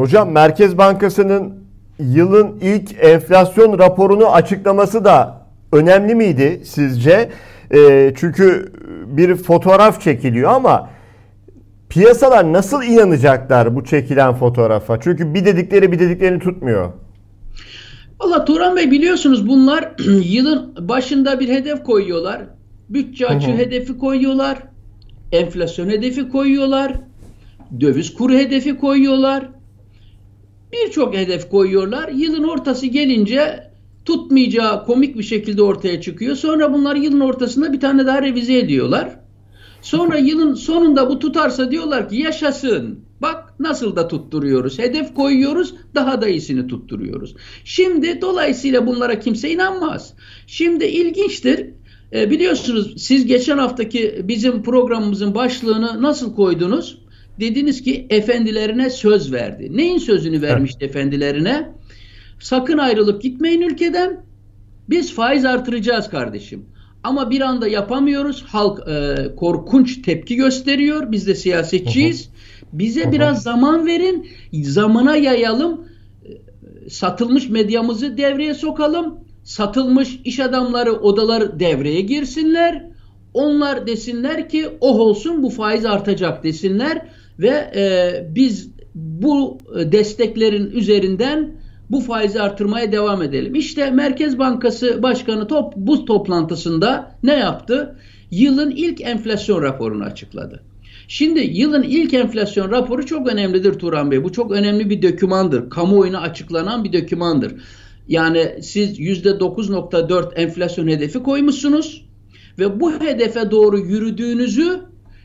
Hocam Merkez Bankası'nın yılın ilk enflasyon raporunu açıklaması da önemli miydi sizce? E, çünkü bir fotoğraf çekiliyor ama piyasalar nasıl inanacaklar bu çekilen fotoğrafa? Çünkü bir dedikleri bir dediklerini tutmuyor. Valla Turan Bey biliyorsunuz bunlar yılın başında bir hedef koyuyorlar. Bütçe açığı hedefi koyuyorlar. Enflasyon hedefi koyuyorlar. Döviz kuru hedefi koyuyorlar. Birçok hedef koyuyorlar. Yılın ortası gelince tutmayacağı komik bir şekilde ortaya çıkıyor. Sonra bunlar yılın ortasında bir tane daha revize ediyorlar. Sonra yılın sonunda bu tutarsa diyorlar ki yaşasın. Bak nasıl da tutturuyoruz. Hedef koyuyoruz, daha da iyisini tutturuyoruz. Şimdi dolayısıyla bunlara kimse inanmaz. Şimdi ilginçtir. E, biliyorsunuz siz geçen haftaki bizim programımızın başlığını nasıl koydunuz? Dediniz ki efendilerine söz verdi. Neyin sözünü vermişti evet. efendilerine? Sakın ayrılıp gitmeyin ülkeden. Biz faiz artıracağız kardeşim. Ama bir anda yapamıyoruz. Halk e, korkunç tepki gösteriyor. Biz de siyasetçiyiz. Bize biraz zaman verin. Zamana yayalım. E, satılmış medyamızı devreye sokalım. Satılmış iş adamları odalar devreye girsinler. Onlar desinler ki oh olsun bu faiz artacak desinler ve e, biz bu desteklerin üzerinden bu faizi artırmaya devam edelim. İşte Merkez Bankası Başkanı top, bu toplantısında ne yaptı? Yılın ilk enflasyon raporunu açıkladı. Şimdi yılın ilk enflasyon raporu çok önemlidir Turan Bey. Bu çok önemli bir dokümandır. Kamuoyuna açıklanan bir dokümandır. Yani siz %9.4 enflasyon hedefi koymuşsunuz ve bu hedefe doğru yürüdüğünüzü,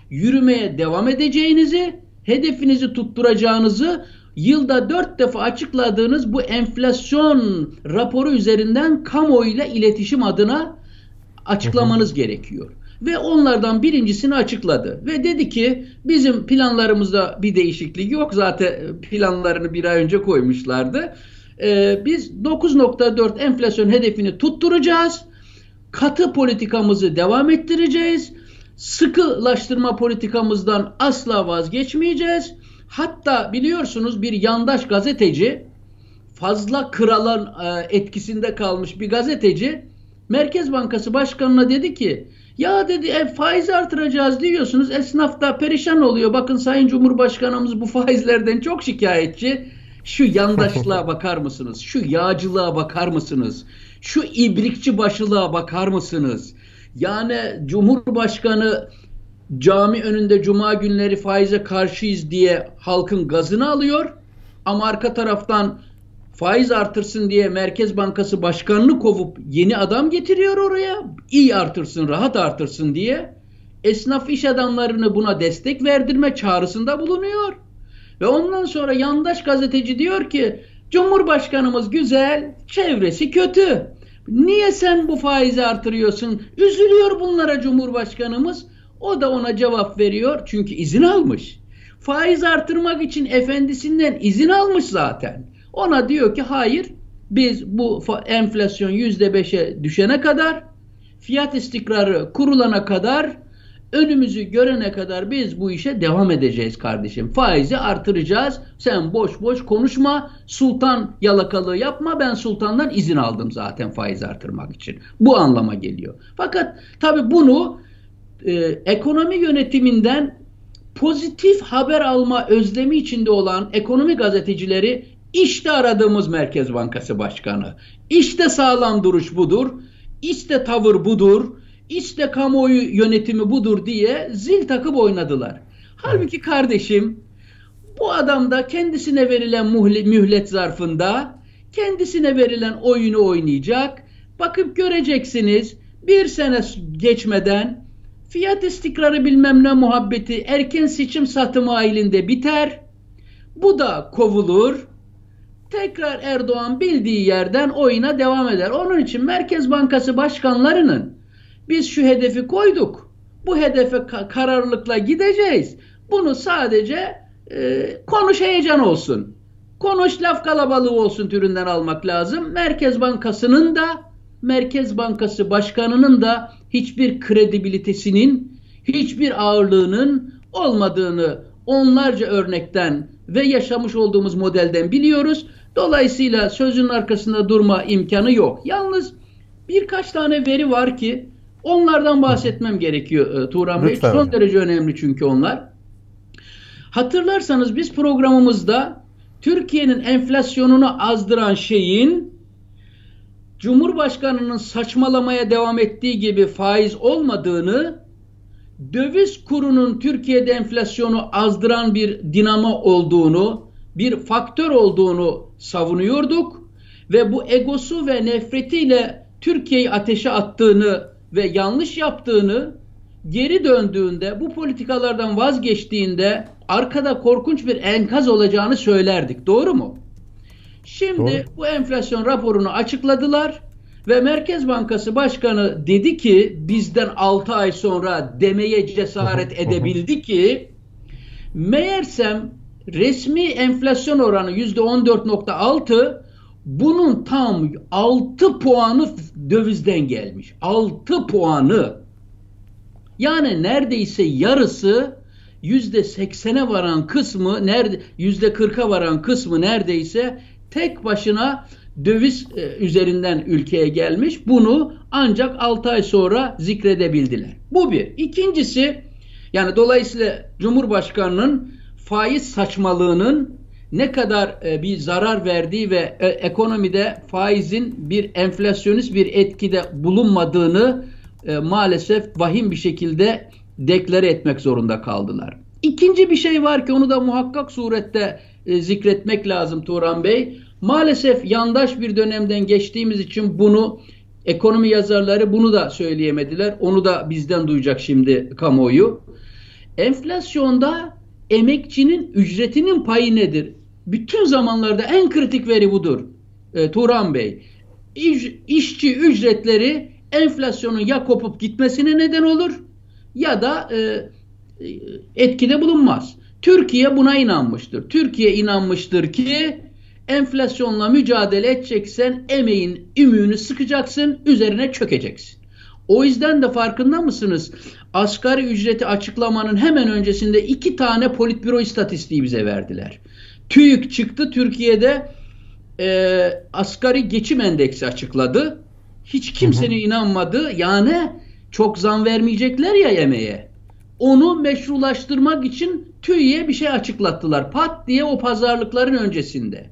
yürümeye devam edeceğinizi, hedefinizi tutturacağınızı yılda dört defa açıkladığınız bu enflasyon raporu üzerinden kamuoyuyla iletişim adına açıklamanız gerekiyor. Ve onlardan birincisini açıkladı. Ve dedi ki bizim planlarımızda bir değişiklik yok. Zaten planlarını bir ay önce koymuşlardı. Ee, biz 9.4 enflasyon hedefini tutturacağız. Katı politikamızı devam ettireceğiz. Sıkılaştırma politikamızdan asla vazgeçmeyeceğiz Hatta biliyorsunuz bir yandaş gazeteci fazla kralın e, etkisinde kalmış bir gazeteci Merkez Bankası Başkanı'na dedi ki ya dedi e, faiz artıracağız diyorsunuz esnaf da perişan oluyor. Bakın Sayın Cumhurbaşkanımız bu faizlerden çok şikayetçi. Şu yandaşlığa bakar mısınız? Şu yağcılığa bakar mısınız? Şu ibrikçi başılığa bakar mısınız? Yani Cumhurbaşkanı cami önünde cuma günleri faize karşıyız diye halkın gazını alıyor. Ama arka taraftan faiz artırsın diye Merkez Bankası başkanını kovup yeni adam getiriyor oraya. İyi artırsın, rahat artırsın diye. Esnaf iş adamlarını buna destek verdirme çağrısında bulunuyor. Ve ondan sonra yandaş gazeteci diyor ki Cumhurbaşkanımız güzel, çevresi kötü. Niye sen bu faizi artırıyorsun? Üzülüyor bunlara Cumhurbaşkanımız. O da ona cevap veriyor çünkü izin almış. Faiz artırmak için efendisinden izin almış zaten. Ona diyor ki hayır biz bu enflasyon yüzde beşe düşene kadar fiyat istikrarı kurulana kadar önümüzü görene kadar biz bu işe devam edeceğiz kardeşim. Faizi artıracağız. Sen boş boş konuşma. Sultan yalakalığı yapma. Ben sultandan izin aldım zaten faiz artırmak için. Bu anlama geliyor. Fakat tabi bunu e, ekonomi yönetiminden pozitif haber alma özlemi içinde olan ekonomi gazetecileri işte aradığımız Merkez Bankası Başkanı. İşte sağlam duruş budur. İşte tavır budur. İşte kamuoyu yönetimi budur diye zil takıp oynadılar. Halbuki kardeşim bu adam da kendisine verilen mühlet zarfında kendisine verilen oyunu oynayacak. Bakıp göreceksiniz bir sene geçmeden Fiyat istikrarı bilmem ne muhabbeti erken seçim satımı ailinde biter. Bu da kovulur. Tekrar Erdoğan bildiği yerden oyuna devam eder. Onun için Merkez Bankası başkanlarının biz şu hedefi koyduk. Bu hedefe kararlılıkla gideceğiz. Bunu sadece e, konuş heyecan olsun. Konuş laf kalabalığı olsun türünden almak lazım. Merkez Bankası'nın da Merkez Bankası Başkanı'nın da hiçbir kredibilitesinin, hiçbir ağırlığının olmadığını onlarca örnekten ve yaşamış olduğumuz modelden biliyoruz. Dolayısıyla sözün arkasında durma imkanı yok. Yalnız birkaç tane veri var ki onlardan bahsetmem gerekiyor e, Turan Bey. Lütfen. Son derece önemli çünkü onlar. Hatırlarsanız biz programımızda Türkiye'nin enflasyonunu azdıran şeyin Cumhurbaşkanının saçmalamaya devam ettiği gibi faiz olmadığını, döviz kurunun Türkiye'de enflasyonu azdıran bir dinamo olduğunu, bir faktör olduğunu savunuyorduk ve bu egosu ve nefretiyle Türkiye'yi ateşe attığını ve yanlış yaptığını geri döndüğünde bu politikalardan vazgeçtiğinde arkada korkunç bir enkaz olacağını söylerdik. Doğru mu? Şimdi Doğru. bu enflasyon raporunu açıkladılar ve Merkez Bankası Başkanı dedi ki bizden 6 ay sonra demeye cesaret edebildi ki meğersem resmi enflasyon oranı %14.6 bunun tam 6 puanı dövizden gelmiş. 6 puanı. Yani neredeyse yarısı yüzde seksene varan kısmı nerede yüzde kırka varan kısmı neredeyse tek başına döviz e, üzerinden ülkeye gelmiş. Bunu ancak 6 ay sonra zikredebildiler. Bu bir. İkincisi yani dolayısıyla Cumhurbaşkanı'nın faiz saçmalığının ne kadar e, bir zarar verdiği ve e, ekonomide faizin bir enflasyonist bir etkide bulunmadığını e, maalesef vahim bir şekilde deklare etmek zorunda kaldılar. İkinci bir şey var ki onu da muhakkak surette zikretmek lazım Turan Bey. Maalesef yandaş bir dönemden geçtiğimiz için bunu ekonomi yazarları bunu da söyleyemediler. Onu da bizden duyacak şimdi kamuoyu. Enflasyonda emekçinin ücretinin payı nedir? Bütün zamanlarda en kritik veri budur. E, Turan Bey. İş, işçi ücretleri enflasyonun ya kopup gitmesine neden olur ya da e, etkide bulunmaz. Türkiye buna inanmıştır. Türkiye inanmıştır ki enflasyonla mücadele edeceksen emeğin ümüğünü sıkacaksın, üzerine çökeceksin. O yüzden de farkında mısınız? Asgari ücreti açıklamanın hemen öncesinde iki tane politbüro istatistiği bize verdiler. TÜİK çıktı Türkiye'de e, asgari geçim endeksi açıkladı. Hiç kimsenin hı hı. inanmadı. Yani çok zam vermeyecekler ya yemeğe. Onu meşrulaştırmak için TÜİ'ye bir şey açıklattılar. Pat diye o pazarlıkların öncesinde.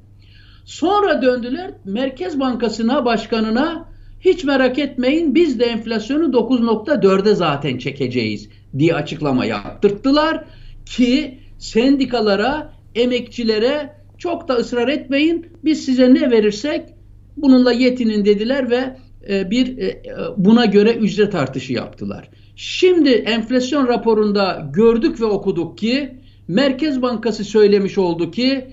Sonra döndüler Merkez Bankası'na, başkanına hiç merak etmeyin biz de enflasyonu 9.4'e zaten çekeceğiz diye açıklama yaptırttılar ki sendikalara, emekçilere çok da ısrar etmeyin biz size ne verirsek bununla yetinin dediler ve e, bir e, buna göre ücret artışı yaptılar. Şimdi enflasyon raporunda gördük ve okuduk ki Merkez Bankası söylemiş oldu ki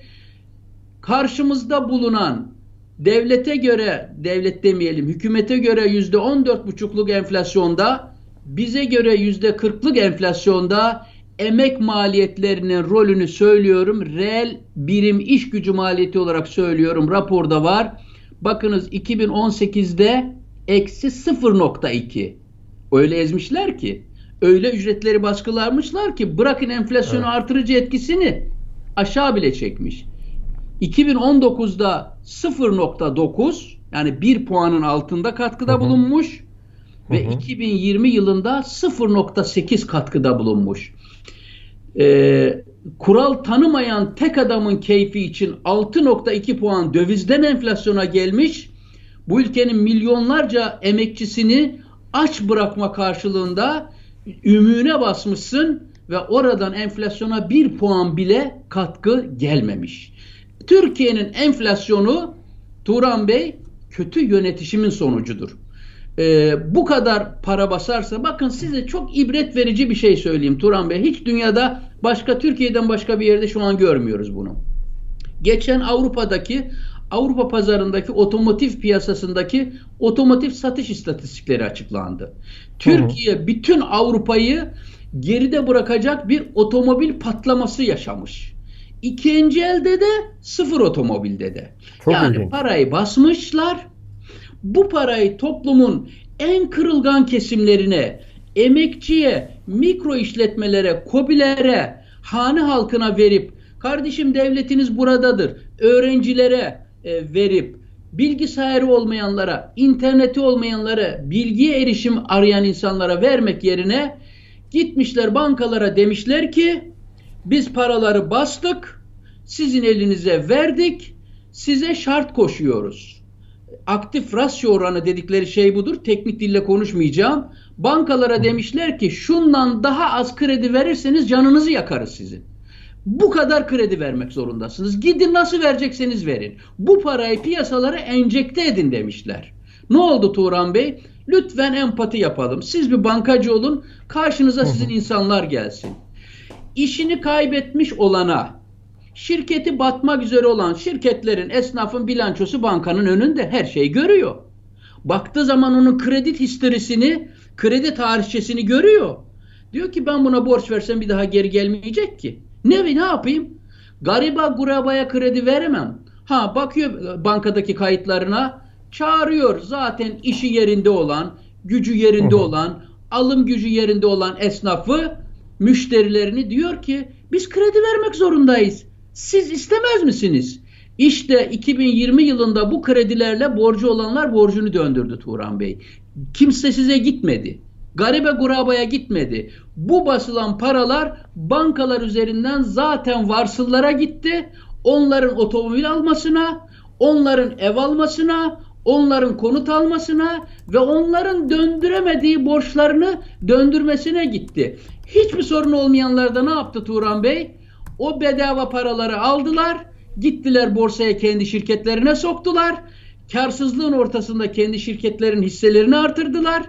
karşımızda bulunan devlete göre devlet demeyelim hükümete göre yüzde on dört buçukluk enflasyonda bize göre yüzde kırklık enflasyonda emek maliyetlerinin rolünü söylüyorum. Reel birim iş gücü maliyeti olarak söylüyorum. Raporda var. Bakınız 2018'de eksi 0.2. Öyle ezmişler ki. Öyle ücretleri baskılarmışlar ki bırakın enflasyonu evet. artırıcı etkisini aşağı bile çekmiş. 2019'da 0.9 yani 1 puanın altında katkıda hı hı. bulunmuş ve hı hı. 2020 yılında 0.8 katkıda bulunmuş. Ee, kural tanımayan tek adamın keyfi için 6.2 puan dövizden enflasyona gelmiş bu ülkenin milyonlarca emekçisini aç bırakma karşılığında ümüğüne basmışsın ve oradan enflasyona bir puan bile katkı gelmemiş. Türkiye'nin enflasyonu Turan Bey kötü yönetişimin sonucudur. Ee, bu kadar para basarsa bakın size çok ibret verici bir şey söyleyeyim Turan Bey. Hiç dünyada başka Türkiye'den başka bir yerde şu an görmüyoruz bunu. Geçen Avrupa'daki Avrupa pazarındaki otomotiv piyasasındaki otomotiv satış istatistikleri açıklandı. Türkiye bütün Avrupa'yı geride bırakacak bir otomobil patlaması yaşamış. İkinci elde de sıfır otomobilde de. Çok yani ilginç. parayı basmışlar. Bu parayı toplumun en kırılgan kesimlerine, emekçiye, mikro işletmelere, kobilere, hane halkına verip kardeşim devletiniz buradadır. Öğrencilere e, verip bilgisayarı olmayanlara, interneti olmayanlara, bilgiye erişim arayan insanlara vermek yerine gitmişler bankalara demişler ki biz paraları bastık, sizin elinize verdik, size şart koşuyoruz. Aktif rasyo oranı dedikleri şey budur. Teknik dille konuşmayacağım. Bankalara demişler ki şundan daha az kredi verirseniz canınızı yakarız sizin. Bu kadar kredi vermek zorundasınız. Gidin nasıl verecekseniz verin. Bu parayı piyasalara enjekte edin demişler. Ne oldu Turan Bey? Lütfen empati yapalım. Siz bir bankacı olun. Karşınıza sizin insanlar gelsin. İşini kaybetmiş olana, şirketi batmak üzere olan şirketlerin, esnafın bilançosu bankanın önünde her şeyi görüyor. Baktığı zaman onun kredi historisini, kredi tarihçesini görüyor. Diyor ki ben buna borç versem bir daha geri gelmeyecek ki. Ne ne yapayım? Gariba gurabaya kredi veremem. Ha bakıyor bankadaki kayıtlarına çağırıyor zaten işi yerinde olan, gücü yerinde olan, alım gücü yerinde olan esnafı, müşterilerini diyor ki biz kredi vermek zorundayız. Siz istemez misiniz? İşte 2020 yılında bu kredilerle borcu olanlar borcunu döndürdü Turan Bey. Kimse size gitmedi. Garibe gurabaya gitmedi. Bu basılan paralar bankalar üzerinden zaten varsıllara gitti. Onların otomobil almasına, onların ev almasına, onların konut almasına ve onların döndüremediği borçlarını döndürmesine gitti. Hiçbir sorun olmayanlar da ne yaptı Turan Bey? O bedava paraları aldılar, gittiler borsaya kendi şirketlerine soktular. Karsızlığın ortasında kendi şirketlerin hisselerini artırdılar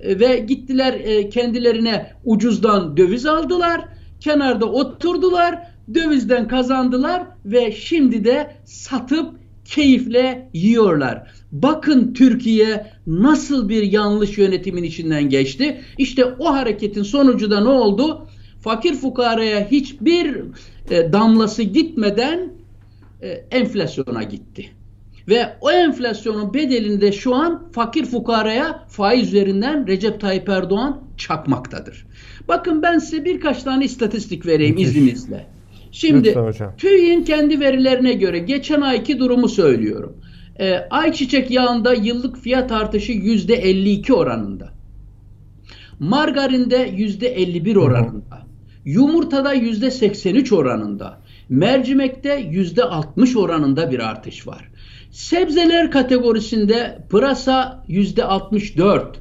e, ve gittiler e, kendilerine ucuzdan döviz aldılar. Kenarda oturdular, dövizden kazandılar ve şimdi de satıp keyifle yiyorlar. Bakın Türkiye nasıl bir yanlış yönetimin içinden geçti. İşte o hareketin sonucu da ne oldu? Fakir fukaraya hiçbir e, damlası gitmeden e, enflasyona gitti. Ve o enflasyonun bedelini de şu an fakir fukaraya faiz üzerinden Recep Tayyip Erdoğan çakmaktadır. Bakın ben size birkaç tane istatistik vereyim Müthiş. izninizle. Şimdi TÜİ'nin kendi verilerine göre geçen ayki durumu söylüyorum. E, ayçiçek yağında yıllık fiyat artışı yüzde 52 oranında. Margarinde yüzde 51 oranında. Yumurtada yüzde 83 oranında. Mercimekte yüzde 60 oranında bir artış var. Sebzeler kategorisinde pırasa yüzde 64,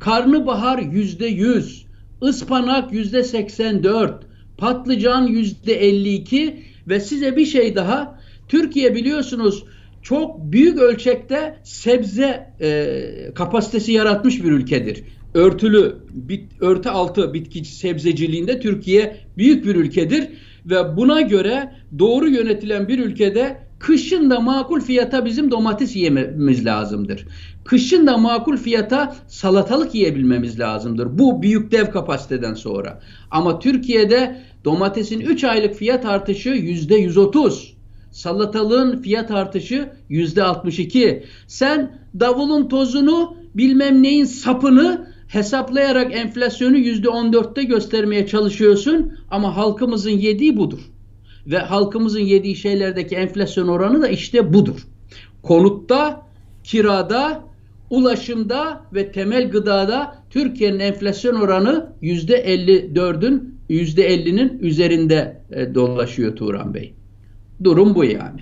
karnabahar yüzde 100, ıspanak yüzde 84, patlıcan yüzde 52 ve size bir şey daha Türkiye biliyorsunuz çok büyük ölçekte sebze e, kapasitesi yaratmış bir ülkedir. Örtülü, bit, örtü altı bitki sebzeciliğinde Türkiye büyük bir ülkedir ve buna göre doğru yönetilen bir ülkede kışın da makul fiyata bizim domates yememiz lazımdır. Kışın da makul fiyata salatalık yiyebilmemiz lazımdır. Bu büyük dev kapasiteden sonra. Ama Türkiye'de domatesin 3 aylık fiyat artışı %130. Salatalığın fiyat artışı %62. Sen davulun tozunu bilmem neyin sapını hesaplayarak enflasyonu %14'te göstermeye çalışıyorsun ama halkımızın yediği budur. Ve halkımızın yediği şeylerdeki enflasyon oranı da işte budur. Konutta, kirada, ulaşımda ve temel gıdada Türkiye'nin enflasyon oranı %54'ün %50'nin üzerinde e, dolaşıyor Turan Bey. Durum bu yani.